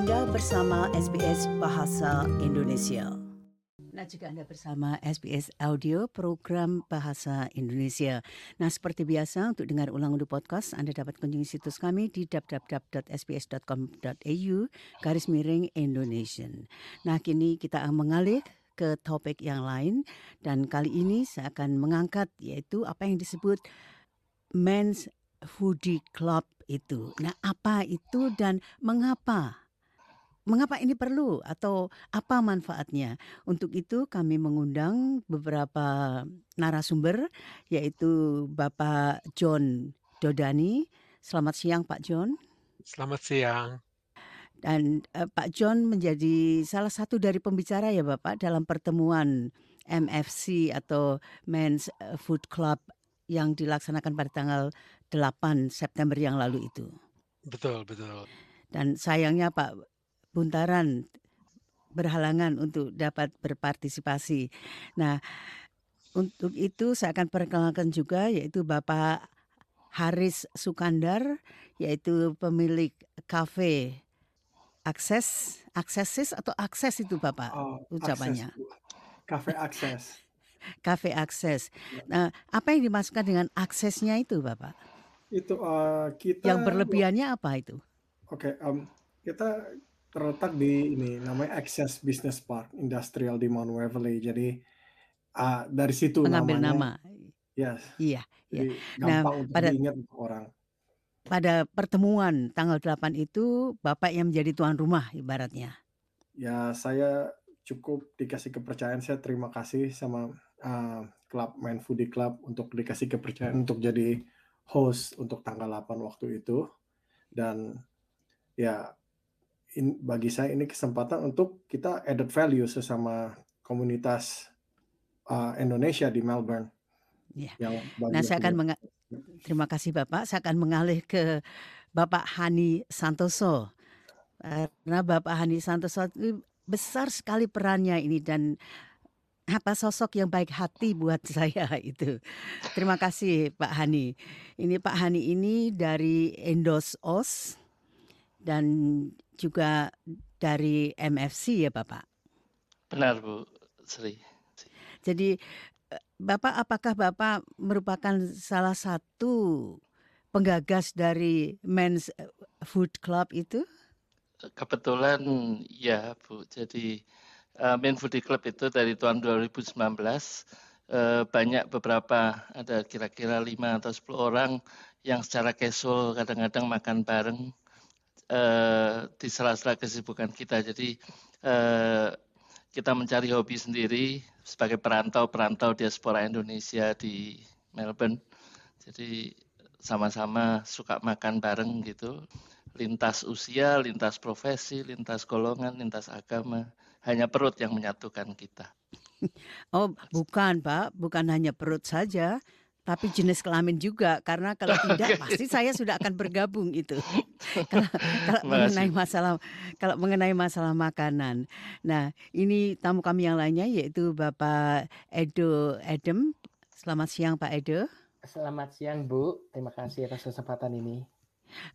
Anda bersama SBS Bahasa Indonesia. Nah, juga Anda bersama SBS Audio program Bahasa Indonesia. Nah, seperti biasa untuk dengar ulang untuk podcast, Anda dapat kunjungi situs kami di www.sbs.com.au garis miring Indonesian. Nah, kini kita mengalih ke topik yang lain dan kali ini saya akan mengangkat yaitu apa yang disebut Men's Foodie Club itu. Nah, apa itu dan mengapa Mengapa ini perlu atau apa manfaatnya? Untuk itu kami mengundang beberapa narasumber yaitu Bapak John Dodani. Selamat siang Pak John. Selamat siang. Dan uh, Pak John menjadi salah satu dari pembicara ya Bapak dalam pertemuan MFC atau Men's Food Club yang dilaksanakan pada tanggal 8 September yang lalu itu. Betul, betul. Dan sayangnya Pak buntaran berhalangan untuk dapat berpartisipasi. Nah, untuk itu saya akan perkenalkan juga yaitu Bapak Haris Sukandar yaitu pemilik kafe Akses, Aksesis atau Akses itu Bapak oh, ucapannya. Kafe Akses. Kafe Akses. Nah, apa yang dimaksudkan dengan aksesnya itu Bapak? Itu uh, kita Yang berlebihannya apa itu? Oke, okay, um, kita terletak di ini namanya Access Business Park Industrial di Mount Waverly. Jadi uh, dari situ Mengambil namanya. nama. Yes. Iya, iya. Nah, untuk pada diingat orang. Pada pertemuan tanggal 8 itu Bapak yang menjadi tuan rumah ibaratnya. Ya, saya cukup dikasih kepercayaan. Saya terima kasih sama uh, klub Main Foodie Club untuk dikasih kepercayaan untuk jadi host untuk tanggal 8 waktu itu. Dan ya in, bagi saya ini kesempatan untuk kita added value sesama komunitas uh, Indonesia di Melbourne. Ya. Yang nah, saya akan menga- terima kasih Bapak. Saya akan mengalih ke Bapak Hani Santoso. Karena Bapak Hani Santoso besar sekali perannya ini dan apa sosok yang baik hati buat saya itu. Terima kasih Pak Hani. Ini Pak Hani ini dari Endos Os dan juga dari MFC ya Bapak? Benar Bu Sri. Jadi eh, Bapak apakah Bapak merupakan salah satu penggagas dari Men's Food Club itu? Kebetulan ya Bu. Jadi uh, Men's Food Club itu dari tahun 2019 uh, banyak beberapa ada kira-kira 5 atau 10 orang yang secara casual kadang-kadang makan bareng uh, di sela-sela kesibukan kita. Jadi uh, kita mencari hobi sendiri sebagai perantau-perantau diaspora Indonesia di Melbourne. Jadi sama-sama suka makan bareng gitu. Lintas usia, lintas profesi, lintas golongan, lintas agama. Hanya perut yang menyatukan kita. Oh, bukan, Pak. Bukan hanya perut saja, tapi jenis kelamin juga karena kalau tidak pasti saya sudah akan bergabung itu kalau, kalau mengenai masalah kalau mengenai masalah makanan. Nah ini tamu kami yang lainnya yaitu Bapak Edo Edem. Selamat siang Pak Edo. Selamat siang Bu. Terima kasih atas kesempatan ini.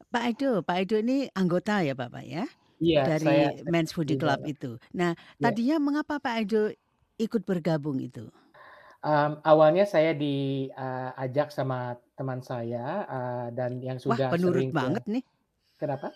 Pak Edo, Pak Edo ini anggota ya Bapak ya? Iya. Dari saya, Men's Foodie Club itu. Nah ya. tadinya mengapa Pak Edo ikut bergabung itu? Um, awalnya saya diajak uh, sama teman saya uh, dan yang sudah Wah, penurut banget nih. Kenapa?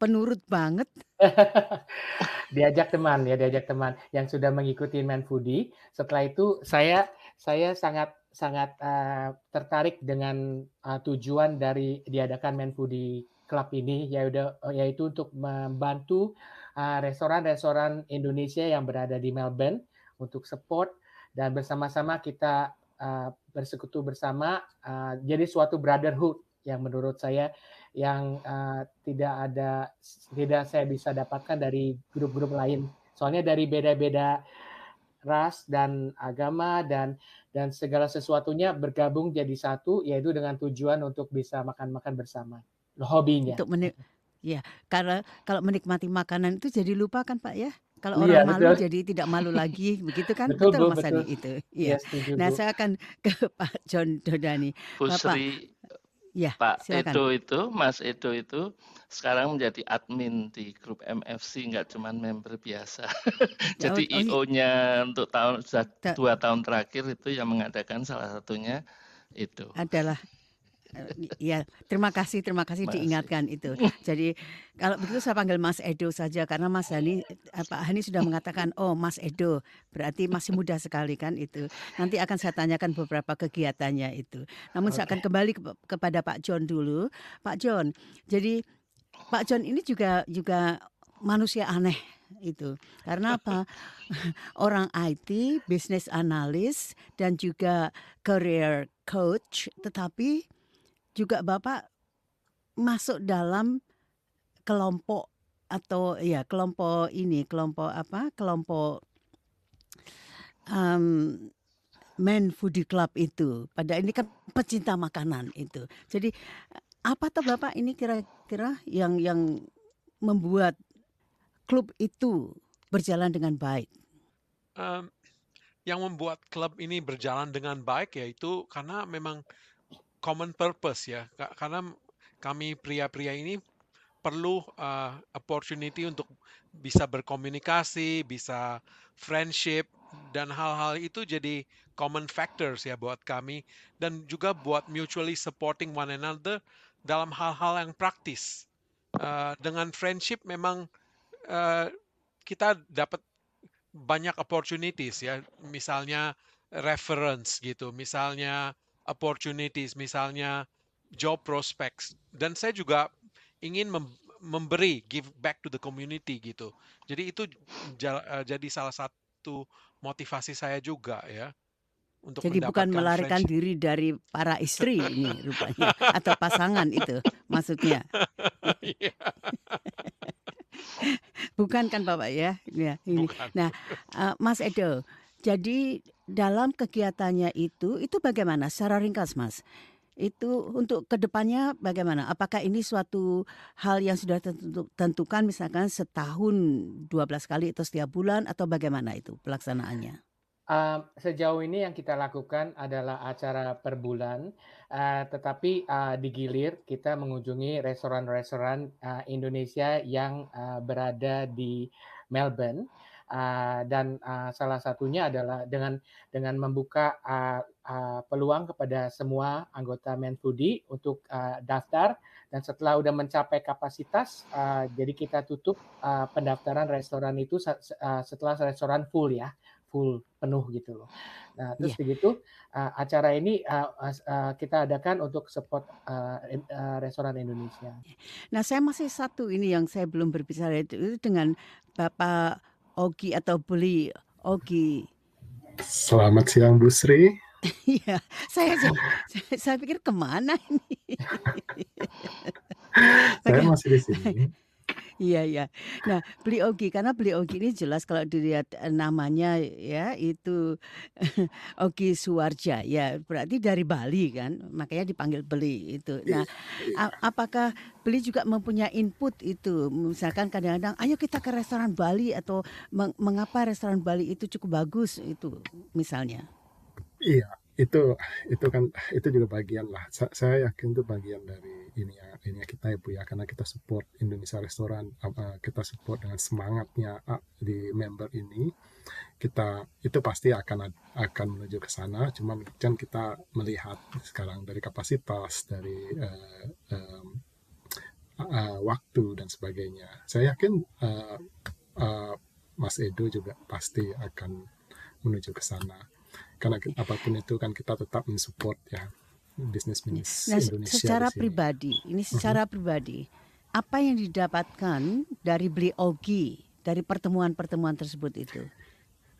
Penurut banget. diajak teman ya, diajak teman yang sudah mengikuti Man Foodie. Setelah itu saya saya sangat sangat uh, tertarik dengan uh, tujuan dari diadakan Man Foodie Club ini yaitu yaitu untuk membantu restoran-restoran uh, Indonesia yang berada di Melbourne untuk support dan bersama-sama kita uh, bersekutu bersama uh, jadi suatu brotherhood yang menurut saya yang uh, tidak ada tidak saya bisa dapatkan dari grup-grup lain. Soalnya dari beda-beda ras dan agama dan dan segala sesuatunya bergabung jadi satu yaitu dengan tujuan untuk bisa makan-makan bersama. Hobinya. Untuk menik ya, karena kalau menikmati makanan itu jadi lupa kan Pak ya? Kalau iya, orang malu betul. jadi tidak malu lagi, begitu kan? Betul, betul Mas Adi itu. Iya. Ya, nah, Bu. saya akan ke Pak John Dodani. Bu Bapak, Sri, Ya, Pak silakan. Edo itu, Mas Edo itu sekarang menjadi admin di grup MFC, nggak cuma member biasa. Ya, Jadi oh, oh, IO-nya untuk tahun sudah Ta- dua tahun terakhir itu yang mengadakan salah satunya itu. adalah ya terima kasih terima kasih Makasih. diingatkan itu. Jadi kalau begitu saya panggil Mas Edo saja karena Mas Hani eh, Pak Hani sudah mengatakan oh Mas Edo berarti masih muda sekali kan itu. Nanti akan saya tanyakan beberapa kegiatannya itu. Namun saya akan kembali ke- kepada Pak John dulu. Pak John jadi Pak John ini juga juga manusia aneh itu. Karena apa? Orang IT business analis dan juga career coach tetapi juga Bapak masuk dalam kelompok atau ya kelompok ini kelompok apa kelompok um, Men Foodie Club itu. Pada ini kan pecinta makanan itu. Jadi apa tuh Bapak ini kira-kira yang yang membuat klub itu berjalan dengan baik? Em, yang membuat klub ini berjalan dengan baik yaitu karena memang common purpose ya. Ka- Karena kami pria-pria ini perlu uh, opportunity untuk bisa berkomunikasi, bisa friendship dan hal-hal itu jadi common factors ya buat kami dan juga buat mutually supporting one another dalam hal-hal yang praktis. Uh, dengan friendship memang uh, kita dapat banyak opportunities ya, misalnya reference gitu, misalnya opportunities, misalnya job prospects. Dan saya juga ingin mem- memberi, give back to the community gitu. Jadi itu eh, jadi salah satu motivasi saya juga ya untuk Jadi bukan melarikan friendship. diri dari para istri ini rupanya atau pasangan itu maksudnya. Iya, Bukan kan Bapak ya? Ya, ini. bukan. Nah, eh, Mas Edo, jadi dalam kegiatannya itu itu bagaimana secara ringkas Mas? Itu untuk ke depannya bagaimana? Apakah ini suatu hal yang sudah tentu- tentukan misalkan setahun 12 kali atau setiap bulan atau bagaimana itu pelaksanaannya? Uh, sejauh ini yang kita lakukan adalah acara per bulan, uh, tetapi uh, digilir kita mengunjungi restoran-restoran uh, Indonesia yang uh, berada di Melbourne, uh, dan uh, salah satunya adalah dengan dengan membuka uh, uh, peluang kepada semua anggota Menfoodie untuk uh, daftar dan setelah udah mencapai kapasitas, uh, jadi kita tutup uh, pendaftaran restoran itu uh, setelah restoran full ya full penuh gitu loh. Nah, terus Iya. begitu uh, acara ini uh, uh, kita adakan untuk support uh, uh, restoran Indonesia. Nah, saya masih satu ini yang saya belum berbicara itu, itu dengan Bapak Ogi atau Beli Ogi. Selamat siang Bu Sri. Iya, saya, saya saya pikir ke mana ini? Saya masih di sini. Iya, iya. Nah, Beli Ogi karena Beli Ogi ini jelas kalau dilihat eh, namanya ya itu Ogi Suwarja ya berarti dari Bali kan makanya dipanggil Beli itu. Nah, a- apakah Beli juga mempunyai input itu misalkan kadang-kadang ayo kita ke restoran Bali atau meng- mengapa restoran Bali itu cukup bagus itu misalnya. Iya, itu itu kan itu juga bagian lah. Sa- Saya yakin itu bagian dari ini ya ini kita ya Bu ya karena kita support Indonesia Restoran apa kita support dengan semangatnya ah, di member ini kita itu pasti akan akan menuju ke sana. Cuman kan kita melihat sekarang dari kapasitas dari eh, em, uh, waktu dan sebagainya. Saya yakin uh, uh, Mas Edo juga pasti akan menuju ke sana. Karena apa pun itu kan kita tetap mensupport ya bisnis Nah, Indonesia secara pribadi, ini secara pribadi, apa yang didapatkan dari Beli Ogi dari pertemuan-pertemuan tersebut itu?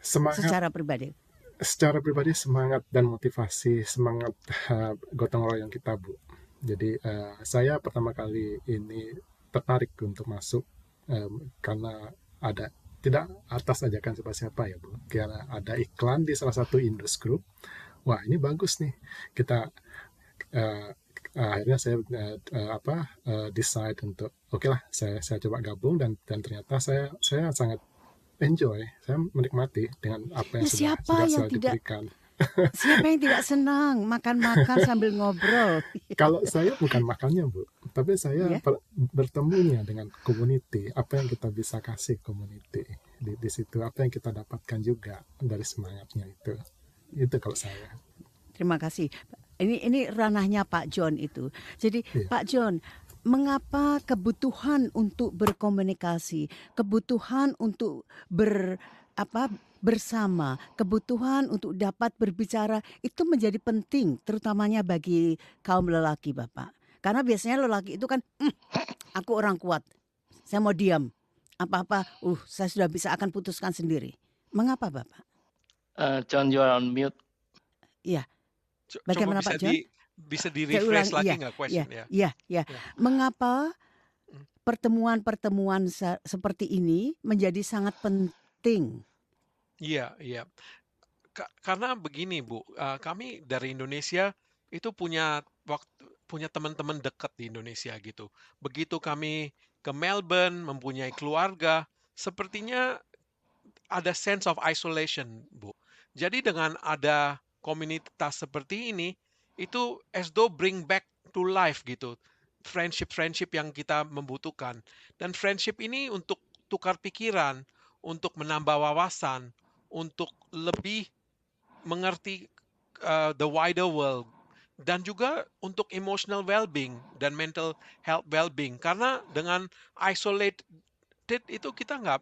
Semangat Secara pribadi. secara pribadi semangat dan motivasi semangat uh, gotong royong kita bu. Jadi uh, saya pertama kali ini tertarik untuk masuk um, karena ada tidak atas ajakan siapa-siapa ya bu. Karena ada iklan di salah satu Indus Group. Wah ini bagus nih kita uh, akhirnya saya uh, uh, apa uh, decide untuk oke lah saya saya coba gabung dan dan ternyata saya saya sangat enjoy saya menikmati dengan apa yang Nah, sudah siapa sudah yang saya tidak diberikan Siapa yang tidak senang makan-makan sambil ngobrol? Kalau saya bukan makannya bu, tapi saya Iya. per- bertemunya dengan community. Apa yang kita bisa kasih community di, di situ, apa yang kita dapatkan juga dari semangatnya itu. Itu kalau saya. Terima kasih. Ini ini ranahnya Pak John itu. Jadi Iya. Pak John, mengapa kebutuhan untuk berkomunikasi, kebutuhan untuk ber apa bersama, kebutuhan untuk dapat berbicara itu menjadi penting terutamanya bagi kaum lelaki, Bapak. Karena biasanya lelaki itu kan "Hmm, aku orang kuat. Saya mau diam. Apa-apa, uh, saya sudah bisa akan putuskan sendiri. Mengapa, Bapak? Eh, John, you are on mute. Co- Bagaimana, Coba bisa Pak John? di bisa di Saya refresh ulangi, lagi iya, nggak question ya? Ya, ya. Ya. Mengapa Hmm. pertemuan-pertemuan se- seperti ini menjadi sangat penting? Iya, iya. Ka- karena begini, Bu, eh, kami dari Indonesia itu punya waktu punya teman-teman dekat di Indonesia gitu. Begitu kami ke Melbourne, mempunyai keluarga, sepertinya ada sense of isolation, Bu. Jadi dengan ada komunitas seperti ini, itu though bring back to life gitu. Friendship-friendship yang kita membutuhkan. Dan friendship ini untuk tukar pikiran, untuk menambah wawasan, untuk lebih mengerti uh, the wider world dan juga untuk emotional well-being dan mental health well-being karena dengan isolated itu kita nggak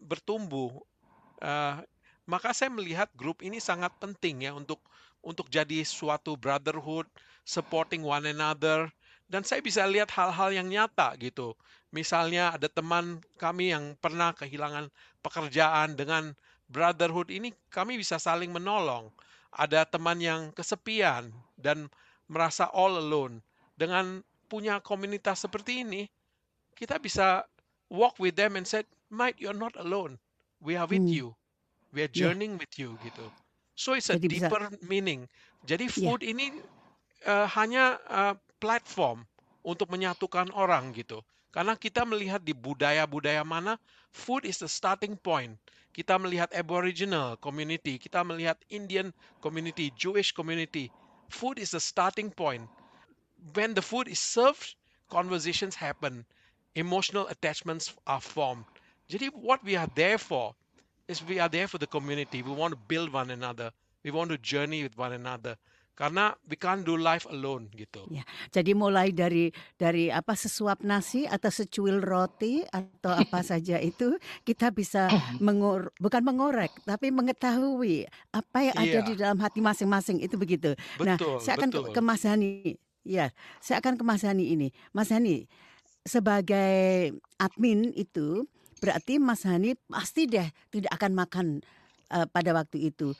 bertumbuh Uh, maka saya melihat grup ini sangat penting ya untuk untuk jadi suatu brotherhood supporting one another. Dan saya bisa lihat hal-hal yang nyata gitu. Misalnya ada teman kami yang pernah kehilangan pekerjaan dengan brotherhood ini kami bisa saling menolong. Ada teman yang kesepian dan merasa all alone. Dengan punya komunitas seperti ini kita bisa walk with them and said mate you're not alone. We are with Hmm. you we are Ya. journeying with you gitu. So it's a Jadi bisa- deeper meaning. Jadi Ya. food ini eh, hanya eh, platform untuk menyatukan orang gitu. Karena kita melihat di budaya-budaya mana food is the starting point. Kita melihat aboriginal community kita melihat Indian community Jewish community. Food is the starting point. When the food is served conversations happen. Emotional attachments are formed. Jadi what we are there for is we are there for the community we want to build one another we want to journey with one another karena we can't do life alone gitu Ya, Jadi mulai dari dari apa sesuap nasi atau secuil roti atau apa saja itu kita bisa mengor bukan mengorek tapi mengetahui apa yang ada Iya. di dalam hati masing-masing itu begitu. Nah, betul saya akan betul ke Mas Hani. Ya, saya akan ke Mas Hani ini. Mas Hani sebagai admin itu berarti Mas Hani pasti deh tidak akan makan eh, pada waktu itu.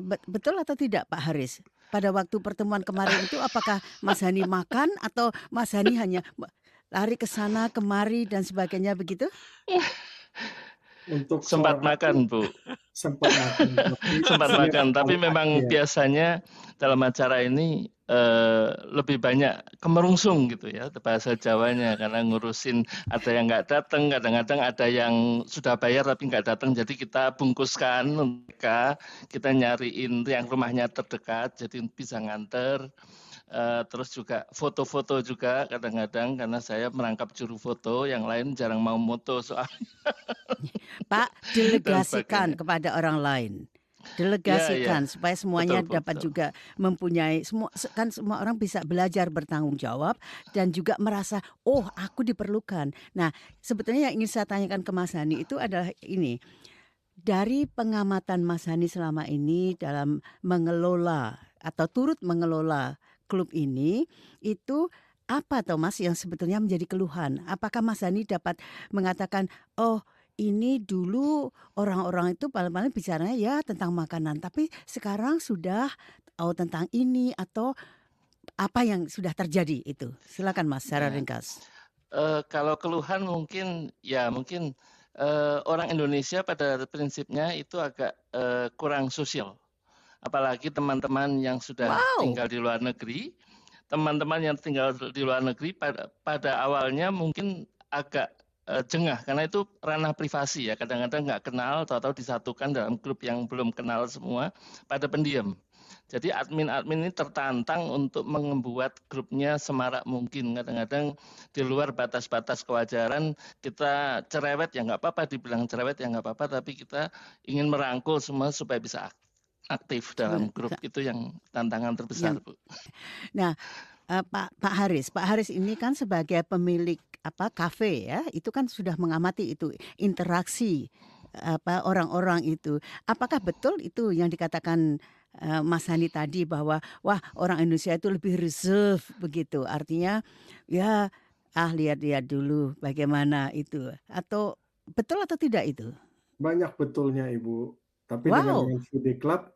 Bet- betul atau tidak Pak Haris? Pada waktu pertemuan kemarin itu apakah Mas Hani makan atau Mas Hani hanya lari ke sana kemari dan sebagainya begitu? Untuk Sempat makan, Bu. sempat makan Sempat makan, tapi memang iya. biasanya dalam acara ini eh, lebih banyak kemerungsung gitu ya bahasa Jawanya karena ngurusin ada yang nggak datang, kadang-kadang ada yang sudah bayar tapi nggak datang, jadi kita bungkuskan mereka, kita nyariin yang rumahnya terdekat, jadi bisa nganter. Eh, terus juga foto-foto juga kadang-kadang karena saya merangkap juru foto, yang lain jarang mau moto soal Pak, delegasikan kepada orang lain. Delegasikan supaya semuanya Betul, dapat betul. juga mempunyai semua kan semua orang bisa belajar bertanggung jawab dan juga merasa oh aku diperlukan. Nah, sebetulnya yang ingin saya tanyakan ke Mas Hani itu adalah ini. Dari pengamatan Mas Hani selama ini dalam mengelola atau turut mengelola klub ini itu apa Thomas yang sebetulnya menjadi keluhan? Apakah Mas Hani dapat mengatakan oh ini dulu orang-orang itu paling-paling bicaranya ya tentang makanan, tapi sekarang sudah oh tentang ini atau apa yang sudah terjadi itu. Silakan Mas secara Ya. ringkas. Eh, kalau keluhan mungkin ya mungkin eh, orang Indonesia pada prinsipnya itu agak eh, kurang sosial. Apalagi teman-teman yang sudah Wow. tinggal di luar negeri, teman-teman yang tinggal di luar negeri pada pada awalnya mungkin agak uh, jengah karena itu ranah privasi ya. Kadang-kadang nggak kenal atau disatukan dalam grup yang belum kenal semua pada pendiam. Jadi admin-admin ini tertantang untuk membuat grupnya semarak mungkin. Kadang-kadang di luar batas-batas kewajaran kita cerewet ya nggak apa-apa, dibilang cerewet ya nggak apa-apa, tapi kita ingin merangkul semua supaya bisa aktif dalam grup itu yang tantangan terbesar, Bu. Nah, uh, Pak Pak Haris, Pak Haris ini kan sebagai pemilik apa kafe ya, itu kan sudah mengamati itu interaksi apa orang-orang itu. Apakah betul itu yang dikatakan uh, Mas Hani tadi bahwa wah orang Indonesia itu lebih reserve begitu. Artinya ya ah lihat-lihat dulu bagaimana itu atau betul atau tidak itu? Banyak betulnya Ibu. Tapi wow. dengan Foodie Club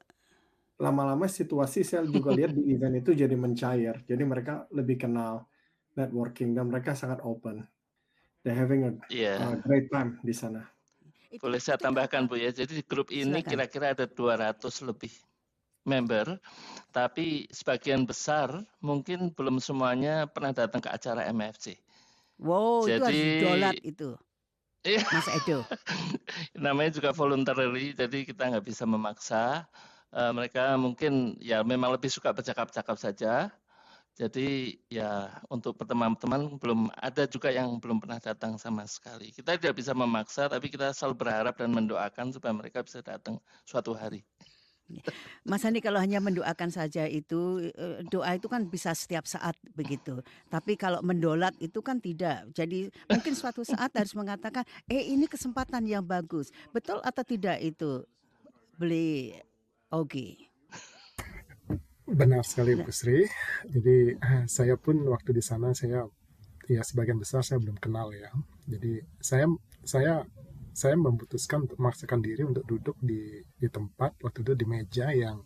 lama-lama situasi saya juga lihat di event itu jadi mencair. Jadi mereka lebih kenal networking dan mereka sangat open. They're having a, yeah. a great time di sana. Boleh saya tambahkan Bu ya. Jadi grup ini kira-kira ada 200 lebih member, tapi sebagian besar mungkin belum semuanya pernah datang ke acara MFC. Wow, Jadi, itu harus dolat itu. Iya. Mas Edo. Namanya juga voluntary, jadi kita nggak bisa memaksa uh, mereka mungkin ya memang lebih suka bercakap-cakap saja. Jadi ya untuk teman-teman belum ada juga yang belum pernah datang sama sekali. Kita tidak bisa memaksa, tapi kita selalu berharap dan mendoakan supaya mereka bisa datang suatu hari. Mas Andi kalau hanya mendoakan saja itu eh, doa itu kan bisa setiap saat begitu. Tapi kalau mendolat itu kan tidak. Jadi mungkin suatu saat harus mengatakan, eh ini kesempatan yang bagus. Betul atau tidak itu? Beli Oke. Benar sekali Bu Sri. Jadi eh, saya pun waktu di sana saya ya sebagian besar saya belum kenal ya. Jadi saya saya saya memutuskan untuk memaksakan diri untuk duduk di di tempat waktu itu di meja yang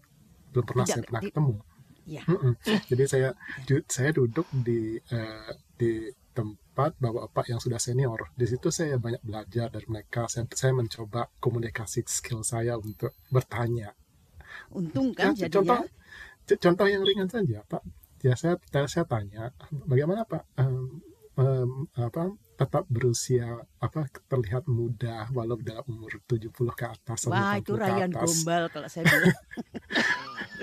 belum pernah Tidak, saya pernah di, ketemu. Ya. Jadi saya saya duduk di uh, di tempat bawa bapak yang sudah senior. Di situ saya banyak belajar dari mereka. Saya, saya mencoba komunikasi skill saya untuk bertanya untung kan ya, jadinya. Contoh, contoh yang ringan saja, Pak. Ya saya saya tanya, bagaimana Pak um, um, apa tetap berusia apa terlihat muda walau dalam umur 70 ke atas Wah, itu Ryan Gombal kalau saya bilang.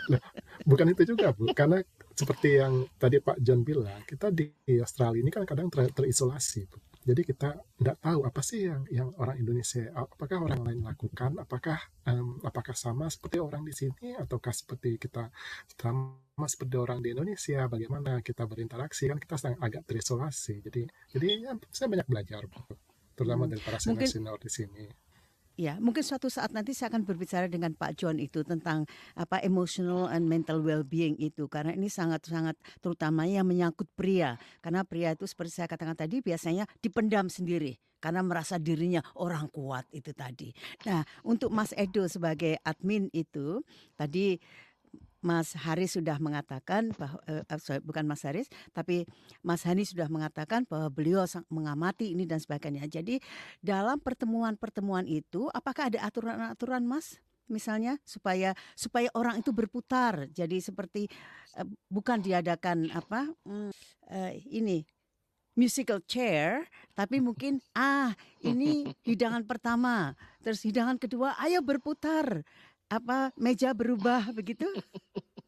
bukan itu juga, Bu. Karena seperti yang tadi Pak John bilang, kita di Australia ini kan kadang ter, terisolasi, Bu jadi kita tidak tahu apa sih yang yang orang Indonesia apakah orang lain lakukan apakah um, apakah sama seperti orang di sini ataukah seperti kita sama seperti orang di Indonesia bagaimana kita berinteraksi kan kita sedang agak terisolasi jadi jadi ya, saya banyak belajar terutama hmm. dari para senior-senior di sini Ya, mungkin suatu saat nanti saya akan berbicara dengan Pak John itu tentang apa emotional and mental well-being itu karena ini sangat-sangat terutama yang menyangkut pria. Karena pria itu seperti saya katakan tadi biasanya dipendam sendiri karena merasa dirinya orang kuat itu tadi. Nah, untuk Mas Edo sebagai admin itu tadi Mas Haris sudah mengatakan bahwa uh, bukan Mas Haris tapi Mas Hani sudah mengatakan bahwa beliau mengamati ini dan sebagainya. Jadi dalam pertemuan-pertemuan itu apakah ada aturan-aturan Mas? misalnya supaya supaya orang itu berputar jadi seperti uh, bukan diadakan apa uh, ini musical chair tapi mungkin ah ini hidangan pertama terus hidangan kedua ayo berputar apa meja berubah begitu,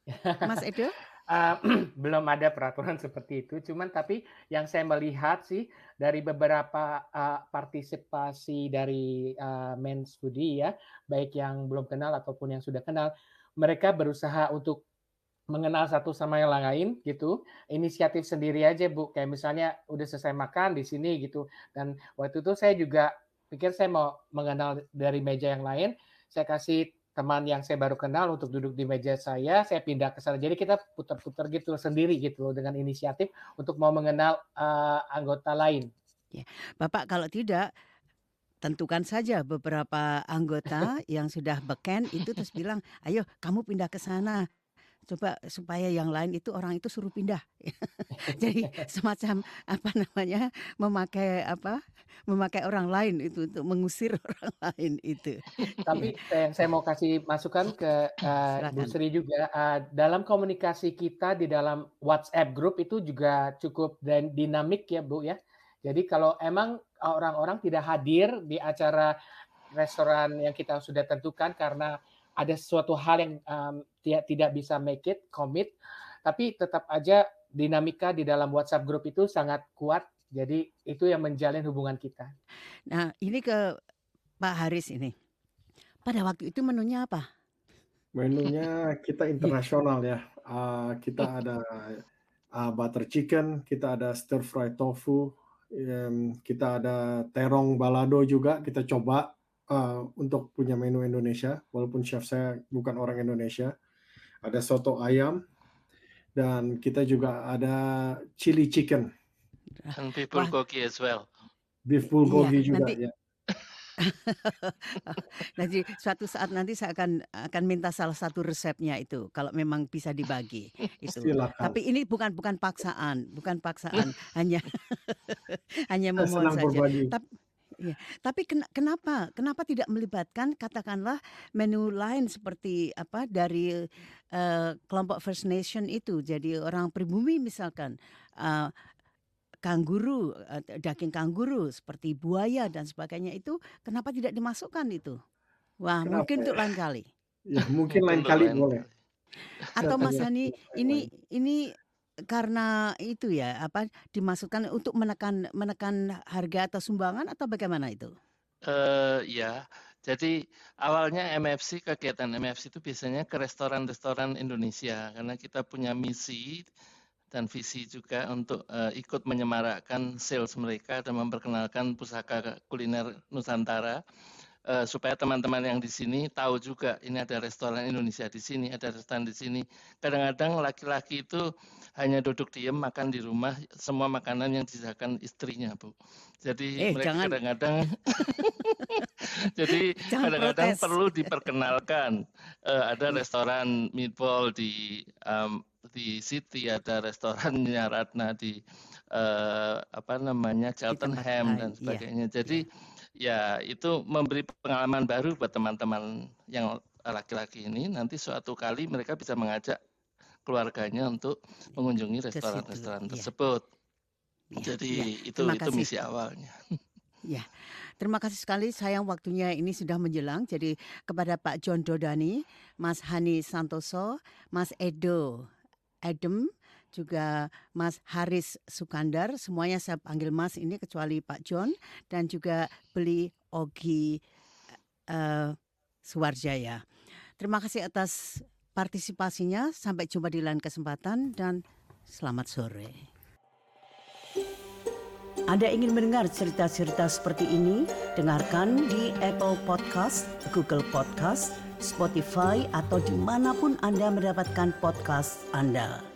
Mas Edo? Uh, belum ada peraturan seperti itu, cuman tapi yang saya melihat sih dari beberapa uh, partisipasi dari uh, Men's Foodie ya, baik yang belum kenal ataupun yang sudah kenal, mereka berusaha untuk mengenal satu sama yang lain gitu, inisiatif sendiri aja bu, kayak misalnya udah selesai makan di sini gitu, dan waktu itu saya juga pikir saya mau mengenal dari meja yang lain, saya kasih teman yang saya baru kenal untuk duduk di meja saya, saya pindah ke sana. Jadi kita putar-putar gitu sendiri gitu loh dengan inisiatif untuk mau mengenal uh, anggota lain. Ya. Bapak kalau tidak tentukan saja beberapa anggota yang sudah beken itu terus bilang, "Ayo kamu pindah ke sana." Coba supaya yang lain itu orang itu suruh pindah. Jadi semacam apa namanya memakai apa memakai orang lain itu untuk mengusir orang lain itu. Tapi yang saya mau kasih masukan ke uh, Bu Sri juga uh, dalam komunikasi kita di dalam WhatsApp grup itu juga cukup dan dinamik ya Bu ya. Jadi kalau emang orang-orang tidak hadir di acara restoran yang kita sudah tentukan karena ada suatu hal yang um, tidak tidak bisa make it commit tapi tetap aja dinamika di dalam WhatsApp grup itu sangat kuat jadi itu yang menjalin hubungan kita. Nah, ini ke Pak Haris ini. Pada waktu itu menunya apa? Menunya kita internasional ya. Uh, kita ada uh, butter chicken, kita ada stir fry tofu, um, kita ada terong balado juga kita coba uh, untuk punya menu Indonesia, walaupun chef saya bukan orang Indonesia. Ada soto ayam dan kita juga ada chili chicken. And beef bulgogi as well. Beef bulgogi iya, juga nanti, ya. nanti suatu saat nanti saya akan akan minta salah satu resepnya itu kalau memang bisa dibagi itu. Silakan. Tapi ini bukan bukan paksaan, bukan paksaan, hanya hanya memohon saja. Tapi Ya, tapi ken kenapa kenapa tidak melibatkan katakanlah menu lain seperti apa dari uh, kelompok First Nation itu, jadi orang pribumi misalkan uh, kanguru, uh, daging kanguru seperti buaya dan sebagainya itu, kenapa tidak dimasukkan itu? Wah, kenapa? mungkin untuk lain kali. Ya, mungkin lain kali boleh. Atau Mas Hani, ini ini karena itu ya, apa, dimasukkan untuk menekan menekan harga atau sumbangan atau bagaimana itu? Uh, ya, jadi awalnya MFC, kegiatan MFC itu biasanya ke restoran-restoran Indonesia karena kita punya misi dan visi juga untuk uh, ikut menyemarakkan sales mereka dan memperkenalkan pusaka kuliner Nusantara uh, supaya teman-teman yang di sini tahu juga ini ada restoran Indonesia di sini, ada restoran di sini. Kadang-kadang laki-laki itu hanya duduk diam makan di rumah semua makanan yang disediakan istrinya, Bu. Jadi eh, mereka kadang-kadang jadi kadang-kadang perlu diperkenalkan. Uh, ada restoran meatball di um, di City, ada restorannya Ratna di uh, apa namanya Cheltenham dan iya. sebagainya. Iya. Jadi ya itu memberi pengalaman baru buat teman-teman yang laki-laki ini nanti suatu kali mereka bisa mengajak keluarganya untuk mengunjungi restoran-restoran iya. tersebut. Ya. Jadi ya. itu itu misi awalnya. Ya, terima kasih sekali. Sayang waktunya ini sudah menjelang. Jadi kepada Pak John Dodani, Mas Hani Santoso, Mas Edo Adam, juga Mas Haris Sukandar. Semuanya saya panggil Mas ini kecuali Pak John dan juga Beli Ogi uh, Suwarjaya. Terima kasih atas partisipasinya. Sampai jumpa di lain kesempatan dan selamat sore. Anda ingin mendengar cerita-cerita seperti ini? Dengarkan di Apple Podcast, Google Podcast, Spotify, atau di mana pun Anda mendapatkan podcast Anda.